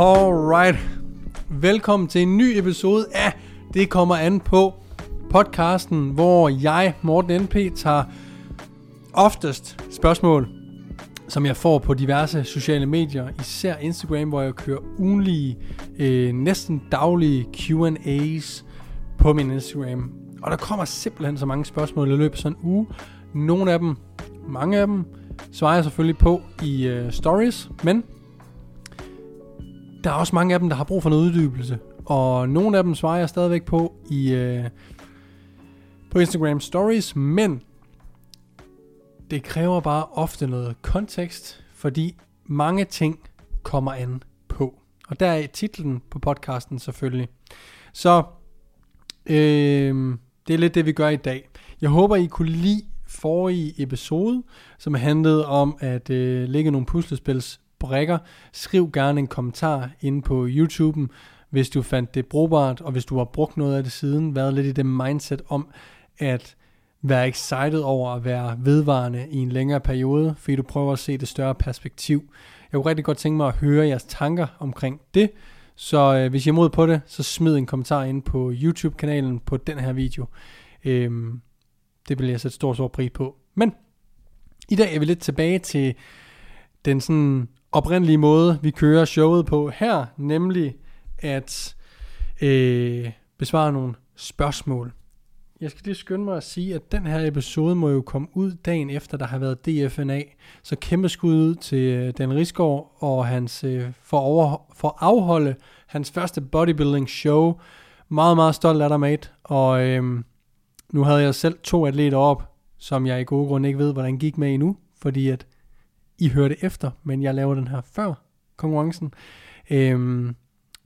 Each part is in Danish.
Alright. Velkommen til en ny episode af Det kommer an på podcasten, hvor jeg, Morten NP, tager oftest spørgsmål, som jeg får på diverse sociale medier, især Instagram, hvor jeg kører ugenlige, øh, næsten daglige Q&A's på min Instagram. Og der kommer simpelthen så mange spørgsmål i løbet af sådan en uge. Nogle af dem, mange af dem, svarer jeg selvfølgelig på i øh, stories, men der er også mange af dem, der har brug for noget uddybelse. Og nogle af dem svarer jeg stadigvæk på i øh, på Instagram Stories, men det kræver bare ofte noget kontekst, fordi mange ting kommer an på. Og der er titlen på podcasten selvfølgelig. Så øh, det er lidt det, vi gør i dag. Jeg håber, I kunne lide forrige episode, som handlede om at øh, lægge nogle puslespils brækker. Skriv gerne en kommentar inde på YouTube'en, hvis du fandt det brugbart, og hvis du har brugt noget af det siden, været lidt i det mindset om at være excited over at være vedvarende i en længere periode, fordi du prøver at se det større perspektiv. Jeg kunne rigtig godt tænke mig at høre jeres tanker omkring det, så øh, hvis I er mod på det, så smid en kommentar ind på YouTube-kanalen på den her video. Øhm, det vil jeg sætte stor, stor pris på. Men i dag er vi lidt tilbage til den sådan oprindelige måde, vi kører showet på her, nemlig at øh, besvare nogle spørgsmål. Jeg skal lige skynde mig at sige, at den her episode må jo komme ud dagen efter, der har været DFNA. Så kæmpe skud ud til øh, Dan Risgaard og hans, øh, for, over, for at afholde hans første bodybuilding show. Meget, meget stolt af dig, mate. Og øhm, nu havde jeg selv to atleter op, som jeg i gode grund ikke ved, hvordan gik med endnu, fordi at i hørte efter, men jeg laver den her før konkurrencen. Øhm,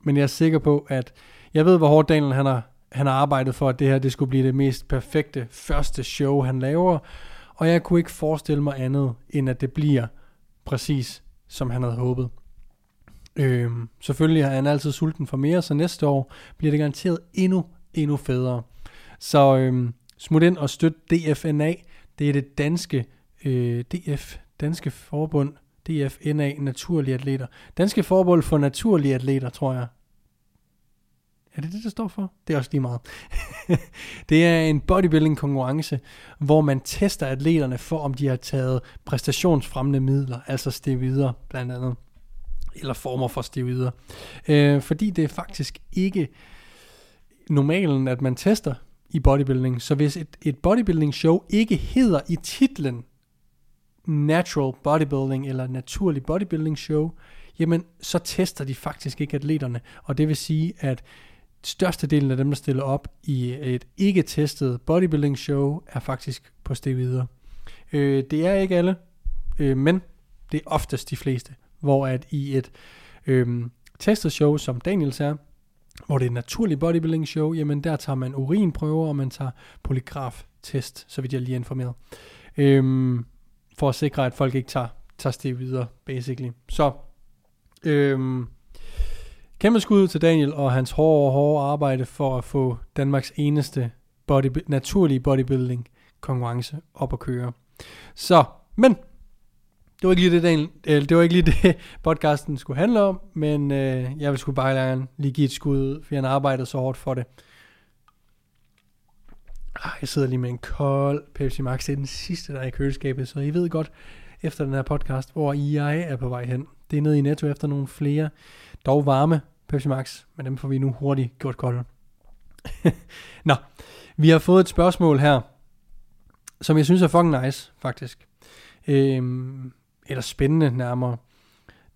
men jeg er sikker på, at jeg ved, hvor hårdt Daniel han har, han har arbejdet for, at det her det skulle blive det mest perfekte første show, han laver. Og jeg kunne ikke forestille mig andet, end at det bliver præcis, som han havde håbet. Øhm, selvfølgelig er han altid sulten for mere, så næste år bliver det garanteret endnu, endnu federe. Så øhm, smut ind og støt DFNA. Det er det danske øh, DF, Danske Forbund, DFNA, Naturlige Atleter. Danske Forbund for Naturlige Atleter, tror jeg. Er det det, der står for? Det er også lige meget. det er en bodybuilding konkurrence, hvor man tester atleterne for, om de har taget præstationsfremmende midler, altså steroider blandt andet, eller former for steroider. Øh, fordi det er faktisk ikke normalen, at man tester i bodybuilding. Så hvis et, et bodybuilding show ikke hedder i titlen natural bodybuilding eller naturlig bodybuilding show, jamen så tester de faktisk ikke atleterne. Og det vil sige, at størstedelen af dem, der stiller op i et ikke testet bodybuilding show, er faktisk på steroider. Øh, det er ikke alle, øh, men det er oftest de fleste. Hvor at i et øh, testet show, som Daniels er, hvor det er et naturligt bodybuilding show, jamen der tager man urinprøver, og man tager polygraf-test, så vidt jeg lige er informeret. Øhm, for at sikre, at folk ikke tager, tager det videre, basically. Så, øhm, kæmpe skud til Daniel og hans hårde, hårde arbejde for at få Danmarks eneste body, naturlige bodybuilding konkurrence op at køre. Så, men det var ikke lige det, Daniel, øh, det var ikke lige det, podcasten skulle handle om, men øh, jeg vil sgu bare gerne lige give et skud, for han arbejdede så hårdt for det. Ah, jeg sidder lige med en kold Pepsi Max. Det er den sidste, der er i køleskabet, så I ved godt efter den her podcast, hvor jeg er på vej hen. Det er nede i Netto efter nogle flere, dog varme Pepsi Max, men dem får vi nu hurtigt gjort kolde. Nå, vi har fået et spørgsmål her, som jeg synes er fucking nice, faktisk. Øhm, eller spændende nærmere.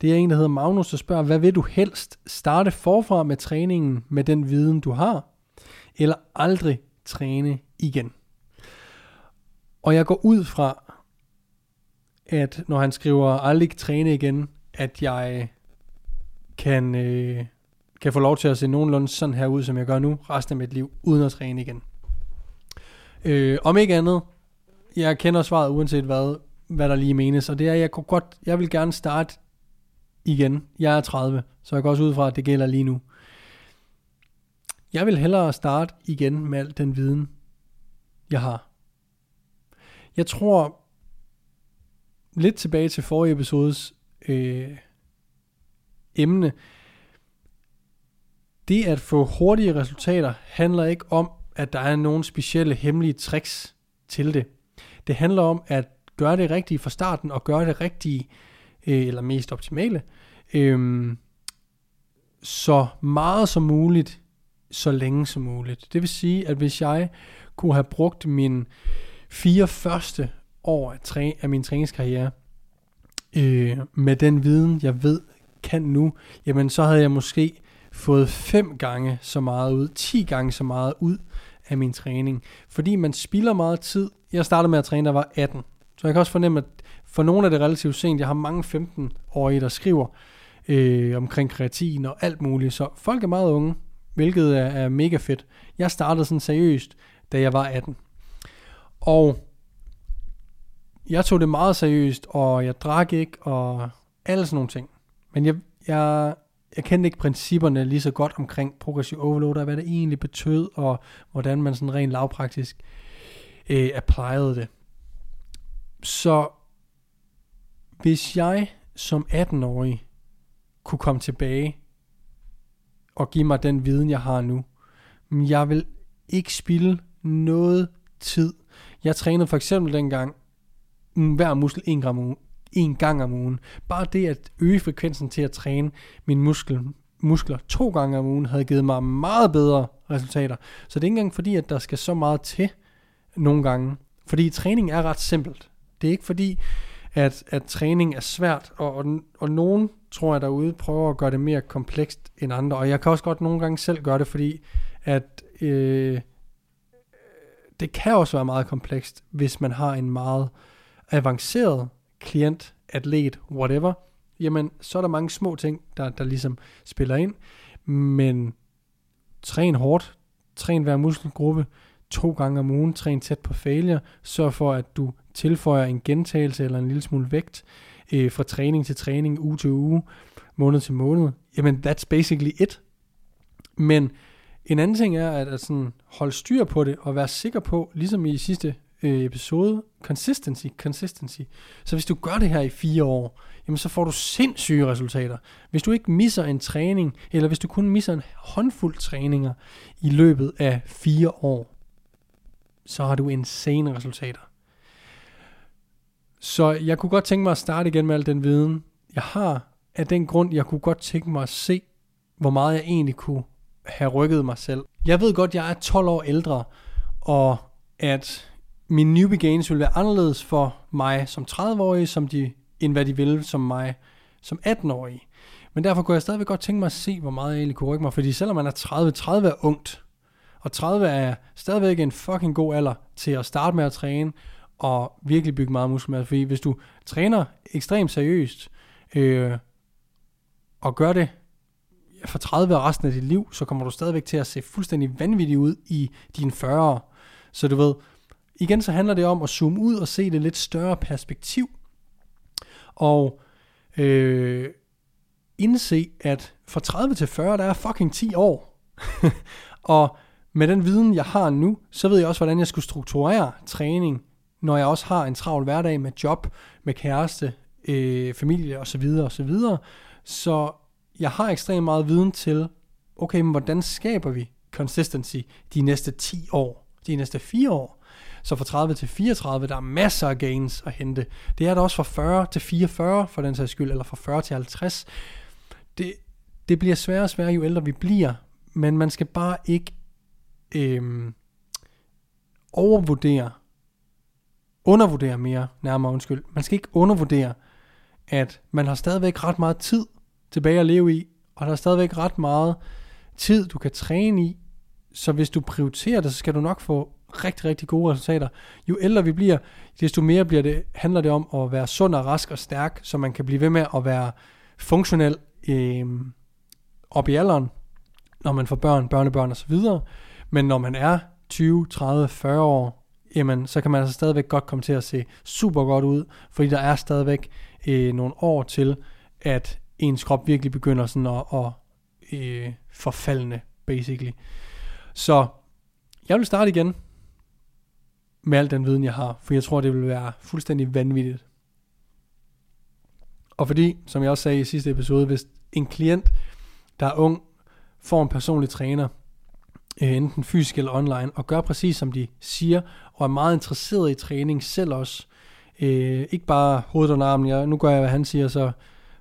Det er en, der hedder Magnus, der spørger, hvad vil du helst? Starte forfra med træningen med den viden, du har? Eller aldrig træne igen. Og jeg går ud fra, at når han skriver aldrig træne igen, at jeg kan, øh, kan få lov til at se nogenlunde sådan her ud, som jeg gør nu, resten af mit liv, uden at træne igen. Øh, om ikke andet, jeg kender svaret uanset hvad, hvad der lige menes, og det er, jeg kunne godt, jeg vil gerne starte igen. Jeg er 30, så jeg går også ud fra, at det gælder lige nu. Jeg vil hellere starte igen med al den viden, jeg har. Jeg tror, lidt tilbage til forrige episodes øh, emne, det at få hurtige resultater handler ikke om, at der er nogle specielle hemmelige tricks til det. Det handler om at gøre det rigtige fra starten og gøre det rigtige, øh, eller mest optimale, øh, så meget som muligt, så længe som muligt. Det vil sige, at hvis jeg kunne have brugt min fire første år af, træ, af min træningskarriere øh, med den viden, jeg ved kan nu, jamen så havde jeg måske fået fem gange så meget ud, 10 gange så meget ud af min træning. Fordi man spilder meget tid. Jeg startede med at træne, da jeg var 18. Så jeg kan også fornemme, at for nogle af det relativt sent, jeg har mange 15-årige, der skriver øh, omkring kreatin og alt muligt. Så folk er meget unge, hvilket er, er mega fedt. Jeg startede sådan seriøst, da jeg var 18. Og jeg tog det meget seriøst, og jeg drak ikke, og alle sådan nogle ting. Men jeg, jeg, jeg kendte ikke principperne lige så godt omkring progressive overload, og hvad det egentlig betød, og hvordan man sådan rent lavpraktisk øh, applyede det. Så hvis jeg som 18-årig kunne komme tilbage og give mig den viden, jeg har nu, jeg vil ikke spille noget tid. Jeg trænede for eksempel dengang mm, hver muskel en, gram ugen, en gang om ugen. Bare det at øge frekvensen til at træne min muskel, muskler to gange om ugen, havde givet mig meget bedre resultater. Så det er ikke engang fordi, at der skal så meget til nogle gange. Fordi træning er ret simpelt. Det er ikke fordi, at, at træning er svært, og, og, og nogen, tror jeg derude, prøver at gøre det mere komplekst end andre, og jeg kan også godt nogle gange selv gøre det, fordi at øh, det kan også være meget komplekst, hvis man har en meget avanceret klient, atlet, whatever, jamen så er der mange små ting, der, der ligesom spiller ind, men træn hårdt, træn hver muskelgruppe, to gange om ugen, træn tæt på failure, sørg for, at du tilføjer en gentagelse eller en lille smule vægt øh, fra træning til træning, uge til uge, måned til måned. Jamen, that's basically it. Men en anden ting er at, at sådan holde styr på det og være sikker på, ligesom i sidste øh, episode, consistency, consistency. Så hvis du gør det her i fire år, jamen så får du sindssyge resultater. Hvis du ikke misser en træning, eller hvis du kun misser en håndfuld træninger i løbet af fire år, så har du insane resultater. Så jeg kunne godt tænke mig at starte igen med al den viden, jeg har. Af den grund, jeg kunne godt tænke mig at se, hvor meget jeg egentlig kunne have rykket mig selv. Jeg ved godt, jeg er 12 år ældre, og at mine newbie gains vil være anderledes for mig som 30-årig, som de, end hvad de vil som mig som 18-årig. Men derfor kunne jeg stadigvæk godt tænke mig at se, hvor meget jeg egentlig kunne rykke mig, fordi selvom man er 30, 30 er ungt, og 30 er stadigvæk en fucking god alder til at starte med at træne, og virkelig bygge meget muskelmasse. Fordi hvis du træner ekstremt seriøst, øh, og gør det for 30 og resten af dit liv, så kommer du stadigvæk til at se fuldstændig vanvittig ud i dine 40'ere. Så du ved, igen så handler det om at zoome ud og se det lidt større perspektiv. Og øh, indse, at fra 30 til 40, der er fucking 10 år. og med den viden, jeg har nu, så ved jeg også, hvordan jeg skulle strukturere træning, når jeg også har en travl hverdag med job, med kæreste, øh, familie osv. osv. Så jeg har ekstremt meget viden til, okay, men hvordan skaber vi consistency de næste 10 år, de næste 4 år? Så fra 30 til 34, der er masser af gains at hente. Det er der også fra 40 til 44, for den sags skyld, eller fra 40 til 50. Det, det bliver sværere og sværere, jo ældre vi bliver, men man skal bare ikke øhm, overvurdere, undervurdere mere, nærmere undskyld. Man skal ikke undervurdere, at man har stadigvæk ret meget tid tilbage at leve i, og der er stadigvæk ret meget tid, du kan træne i, så hvis du prioriterer det, så skal du nok få rigtig, rigtig gode resultater. Jo ældre vi bliver, desto mere bliver det, handler det om at være sund og rask og stærk, så man kan blive ved med at være funktionel øh, op i alderen, når man får børn, børnebørn osv. Men når man er 20, 30, 40 år, jamen, så kan man altså stadigvæk godt komme til at se super godt ud, fordi der er stadigvæk øh, nogle år til, at ens krop virkelig begynder sådan at, at øh, forfaldende, basically. Så jeg vil starte igen med al den viden, jeg har, for jeg tror, det vil være fuldstændig vanvittigt. Og fordi, som jeg også sagde i sidste episode, hvis en klient, der er ung, får en personlig træner, øh, enten fysisk eller online, og gør præcis som de siger, og er meget interesseret i træning selv også. Øh, ikke bare hovedet og armen, ja, nu gør jeg, hvad han siger, så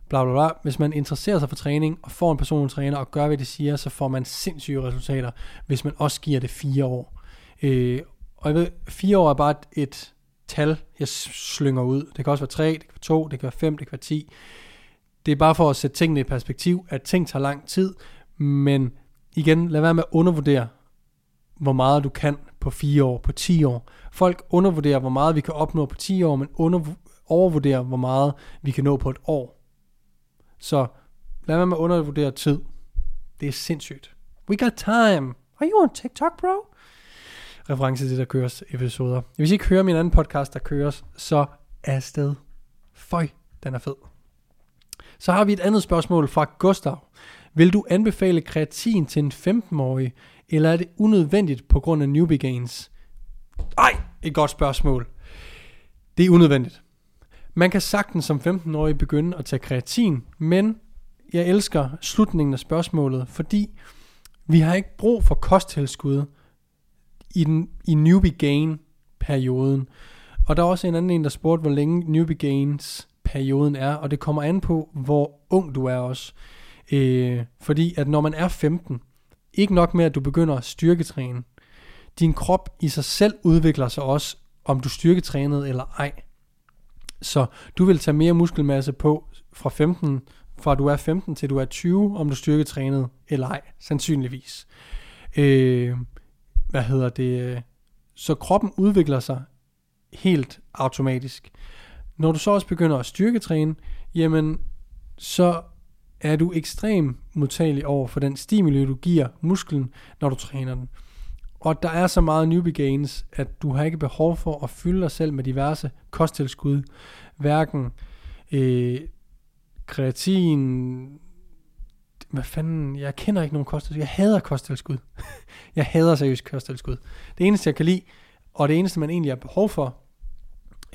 bla bla bla. Hvis man interesserer sig for træning, og får en personlig træner, og gør, hvad de siger, så får man sindssyge resultater, hvis man også giver det fire år. Øh, og jeg ved, fire år er bare et, tal, jeg slynger ud. Det kan også være tre, det kan være to, det kan være fem, det kan være ti. Det er bare for at sætte tingene i perspektiv, at ting tager lang tid, men igen, lad være med at undervurdere, hvor meget du kan på 4 år, på 10 år. Folk undervurderer, hvor meget vi kan opnå på 10 år, men under, overvurderer, hvor meget vi kan nå på et år. Så lad være med at undervurdere tid. Det er sindssygt. We got time. Are you on TikTok, bro? Reference til, der køres episoder. Hvis I ikke hører min anden podcast, der køres, så er afsted. Føj, den er fed. Så har vi et andet spørgsmål fra Gustav. Vil du anbefale kreatin til en 15-årig, eller er det unødvendigt på grund af newbie gains? Ej, et godt spørgsmål. Det er unødvendigt. Man kan sagtens som 15-årig begynde at tage kreatin, men jeg elsker slutningen af spørgsmålet, fordi vi har ikke brug for kosttilskud i, den, i newbie gain perioden. Og der er også en anden en, der spurgte, hvor længe newbie gains perioden er, og det kommer an på, hvor ung du er også. Øh, fordi at når man er 15, ikke nok med, at du begynder at styrketræne, din krop i sig selv udvikler sig også, om du styrketrænede eller ej. Så du vil tage mere muskelmasse på fra 15, fra du er 15 til du er 20, om du styrketrænet eller ej, sandsynligvis. Øh, hvad hedder det? Så kroppen udvikler sig helt automatisk. Når du så også begynder at styrketræne, jamen så er du ekstrem modtagelig over for den stimuli, du giver musklen, når du træner den. Og der er så meget newbie gains, at du har ikke behov for at fylde dig selv med diverse kosttilskud. Hverken øh, kreatin, hvad fanden, jeg kender ikke nogen kosttilskud. Jeg hader kosttilskud. jeg hader seriøst kosttilskud. Det eneste, jeg kan lide, og det eneste, man egentlig har behov for,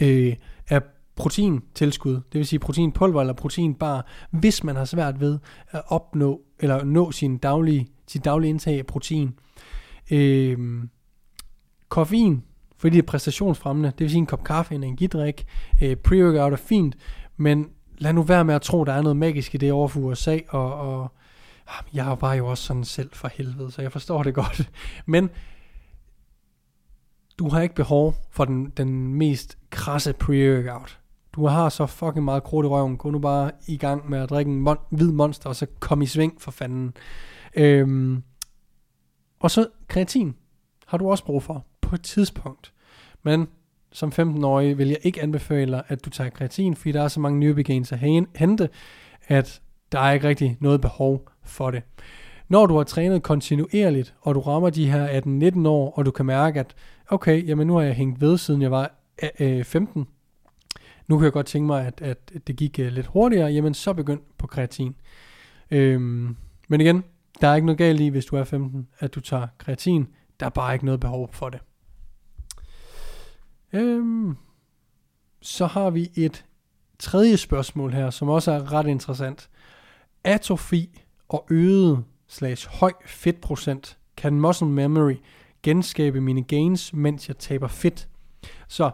øh, er proteintilskud, det vil sige proteinpulver eller proteinbar, hvis man har svært ved at opnå eller nå sin daglige, sit daglige indtag af protein. Øh, koffein, fordi det er præstationsfremmende, det vil sige en kop kaffe, en energidrik, øh, pre-workout er fint, men lad nu være med at tro, der er noget magisk i det over for USA, og, og ah, jeg var jo også sådan selv for helvede, så jeg forstår det godt. Men du har ikke behov for den, den mest krasse pre-workout. Du har så fucking meget krudt i røven. Gå nu bare i gang med at drikke en mon- hvid monster, og så kom i sving for fanden. Øhm, og så kreatin har du også brug for på et tidspunkt. Men som 15-årig vil jeg ikke anbefale at du tager kreatin, fordi der er så mange newbie at hente, at der er ikke rigtig noget behov for det. Når du har trænet kontinuerligt, og du rammer de her 18-19 år, og du kan mærke, at okay, jamen nu har jeg hængt ved, siden jeg var 15, nu kan jeg godt tænke mig, at, at det gik øh, lidt hurtigere, jamen så begynd på kreatin. Øhm, men igen, der er ikke noget galt i, hvis du er 15, at du tager kreatin. Der er bare ikke noget behov for det. Øhm, så har vi et tredje spørgsmål her, som også er ret interessant. Atrofi og øget slags høj fedtprocent kan muscle memory genskabe mine gains, mens jeg taber fedt. Så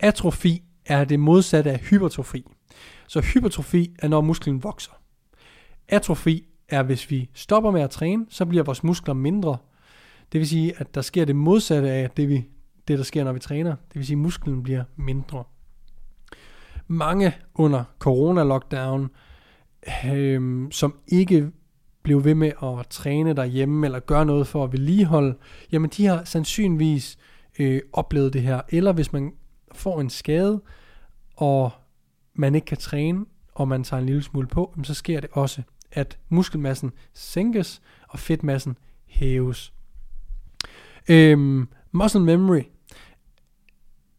atrofi er det modsatte af hypertrofi. Så hypertrofi er, når musklen vokser. Atrofi er, hvis vi stopper med at træne, så bliver vores muskler mindre. Det vil sige, at der sker det modsatte af det, vi, det der sker, når vi træner. Det vil sige, at musklen bliver mindre. Mange under corona-lockdown, øh, som ikke blev ved med at træne derhjemme, eller gøre noget for at vedligeholde, jamen de har sandsynligvis øh, oplevet det her. Eller hvis man får en skade, og man ikke kan træne, og man tager en lille smule på, så sker det også, at muskelmassen sænkes, og fedtmassen hæves. Øhm, muscle memory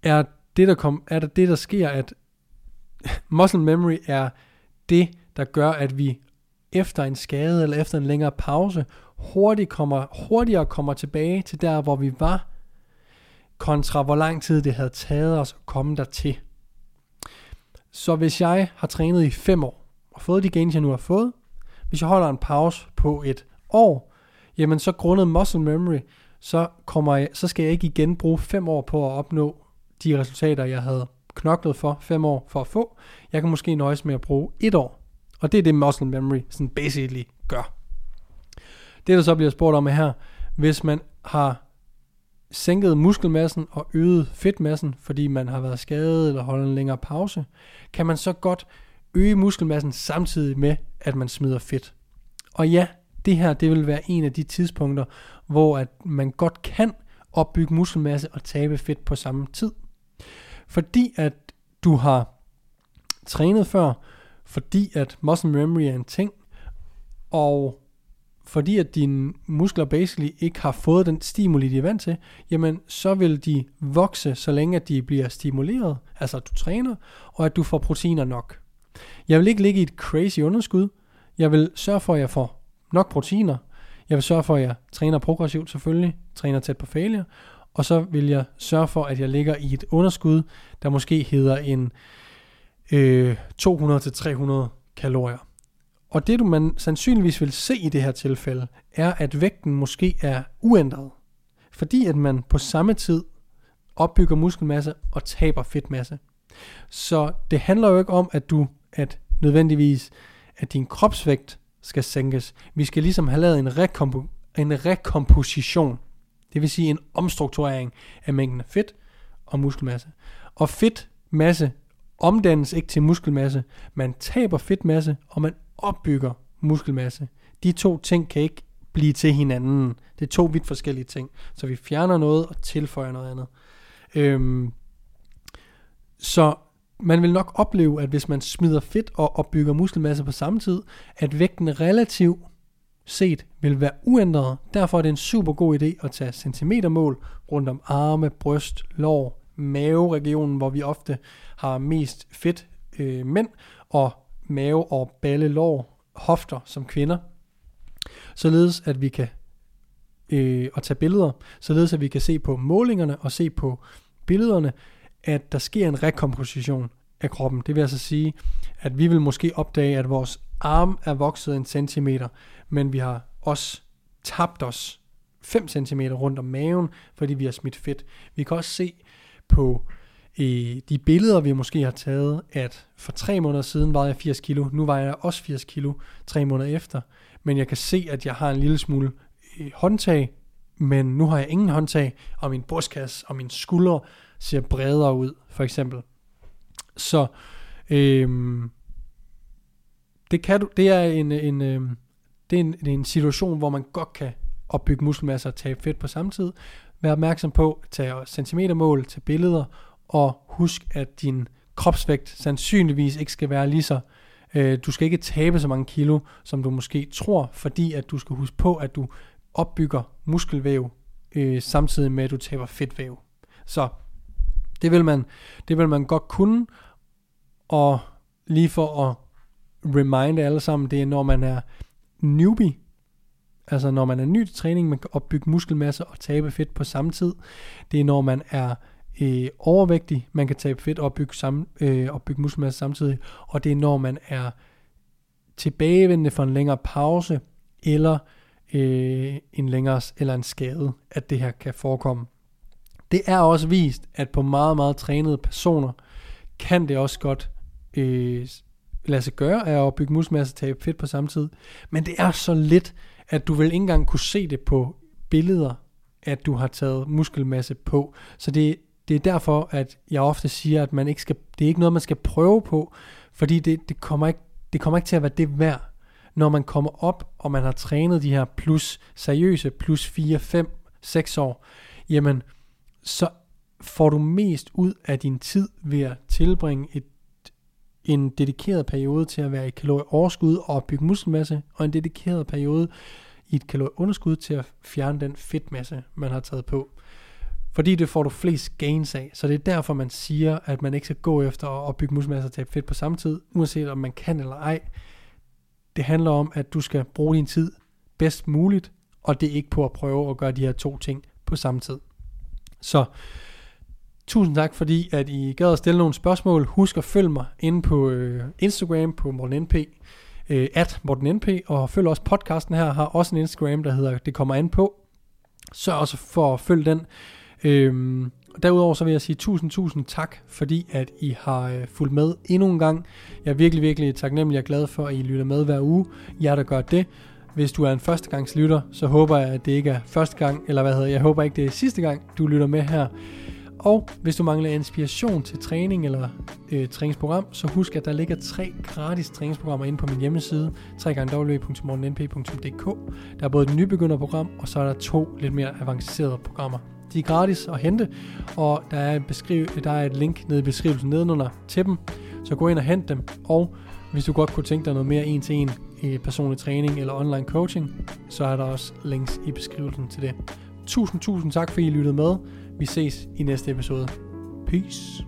er det, der, kom, er det, det, der sker, at muscle memory er det, der gør, at vi efter en skade eller efter en længere pause hurtigt kommer, hurtigere kommer tilbage til der, hvor vi var, kontra hvor lang tid det havde taget os at komme dertil. Så hvis jeg har trænet i 5 år, og fået de gains, jeg nu har fået, hvis jeg holder en pause på et år, jamen så grundet muscle memory, så, kommer jeg, så skal jeg ikke igen bruge fem år på at opnå de resultater, jeg havde knoklet for fem år for at få. Jeg kan måske nøjes med at bruge et år. Og det er det muscle memory sådan basically gør. Det der så bliver spurgt om her, hvis man har sænket muskelmassen og øget fedtmassen, fordi man har været skadet eller holdt en længere pause, kan man så godt øge muskelmassen samtidig med, at man smider fedt. Og ja, det her det vil være en af de tidspunkter, hvor at man godt kan opbygge muskelmasse og tabe fedt på samme tid. Fordi at du har trænet før, fordi at muscle memory er en ting, og fordi at dine muskler basically ikke har fået den stimuli, de er vant til, jamen så vil de vokse, så længe at de bliver stimuleret, altså at du træner, og at du får proteiner nok. Jeg vil ikke ligge i et crazy underskud. Jeg vil sørge for, at jeg får nok proteiner. Jeg vil sørge for, at jeg træner progressivt selvfølgelig, træner tæt på failure, og så vil jeg sørge for, at jeg ligger i et underskud, der måske hedder en øh, 200-300 kalorier. Og det du man sandsynligvis vil se i det her tilfælde, er at vægten måske er uændret. Fordi at man på samme tid opbygger muskelmasse og taber fedtmasse. Så det handler jo ikke om, at du at nødvendigvis, at din kropsvægt skal sænkes. Vi skal ligesom have lavet en, rekompo- en rekomposition. Det vil sige en omstrukturering af mængden af fedt og muskelmasse. Og fedtmasse omdannes ikke til muskelmasse. Man taber fedtmasse, og man opbygger muskelmasse. De to ting kan ikke blive til hinanden. Det er to vidt forskellige ting. Så vi fjerner noget og tilføjer noget andet. Øhm, så man vil nok opleve, at hvis man smider fedt og opbygger muskelmasse på samme tid, at vægten relativt set vil være uændret. Derfor er det en super god idé at tage centimetermål rundt om arme, bryst, lår, maveregionen, hvor vi ofte har mest fedt øh, mænd, og mave og balle, lår, hofter som kvinder. Således at vi kan øh, at tage billeder, således at vi kan se på målingerne og se på billederne, at der sker en rekomposition af kroppen. Det vil altså sige, at vi vil måske opdage, at vores arm er vokset en centimeter, men vi har også tabt os 5 cm rundt om maven, fordi vi har smidt fedt. Vi kan også se på øh, de billeder, vi måske har taget, at for tre måneder siden var jeg 80 kilo, nu vejer jeg også 80 kilo tre måneder efter, men jeg kan se, at jeg har en lille smule øh, håndtag, men nu har jeg ingen håndtag, og min brystkasse og min skuldre ser bredere ud, for eksempel. Så øhm, det, kan du, det er en, en, øhm, det er en, en situation, hvor man godt kan opbygge muskelmasse og tabe fedt på samme tid. Vær opmærksom på at tage centimetermål, tage billeder, og husk, at din kropsvægt sandsynligvis ikke skal være lige så øh, du skal ikke tabe så mange kilo, som du måske tror, fordi at du skal huske på, at du opbygger muskelvæv, øh, samtidig med at du taber fedtvæv. Så det vil man, det vil man godt kunne, og lige for at reminde alle sammen, det er når man er newbie, altså når man er ny til træning, man kan opbygge muskelmasse og tabe fedt på samme tid. Det er når man er øh, overvægtig, man kan tabe fedt og opbygge, sam, øh, opbygge muskelmasse samtidig, og det er når man er tilbagevendende for en længere pause, eller øh, en længere eller en skade, at det her kan forekomme. Det er også vist, at på meget, meget trænede personer, kan det også godt øh, lade sig gøre at opbygge muskelmasse og tabe fedt på samme tid. Men det er så lidt, at du vil ikke engang kunne se det på billeder, at du har taget muskelmasse på. Så det, det er derfor, at jeg ofte siger, at man ikke skal, det er ikke noget, man skal prøve på, fordi det, det, kommer ikke, det kommer ikke til at være det værd, når man kommer op, og man har trænet de her plus seriøse, plus 4, 5, 6 år, jamen, så får du mest ud af din tid ved at tilbringe et, en dedikeret periode til at være i kalorieoverskud og bygge muskelmasse, og en dedikeret periode i et kalorieunderskud til at fjerne den fedtmasse, man har taget på. Fordi det får du flest gains af. Så det er derfor, man siger, at man ikke skal gå efter at bygge muskelmasse og tabe fedt på samme tid, uanset om man kan eller ej. Det handler om, at du skal bruge din tid bedst muligt, og det er ikke på at prøve at gøre de her to ting på samme tid. Så tusind tak, fordi at I gad at stille nogle spørgsmål. Husk at følge mig inde på øh, Instagram på MortenNP. øh, at MortenNP, og følg også podcasten her, har også en Instagram, der hedder Det kommer an på. Sørg også for at følge den. Øhm, derudover så vil jeg sige tusind, tusind tak, fordi at I har øh, fulgt med endnu en gang. Jeg er virkelig, virkelig taknemmelig og glad for, at I lytter med hver uge. Jeg der gør det. Hvis du er en førstegangslytter, så håber jeg, at det ikke er første gang, eller hvad hedder jeg, håber ikke, det er sidste gang, du lytter med her. Og hvis du mangler inspiration til træning eller øh, træningsprogram, så husk, at der ligger tre gratis træningsprogrammer inde på min hjemmeside, www.morgennp.dk. Der er både et nybegynderprogram, og så er der to lidt mere avancerede programmer. De er gratis at hente, og der er, beskriv, der er et link nede i beskrivelsen nedenunder til dem, så gå ind og hent dem. Og hvis du godt kunne tænke dig noget mere en til en i personlig træning eller online coaching, så er der også links i beskrivelsen til det. Tusind, tusind tak, fordi I lyttede med. Vi ses i næste episode. Peace.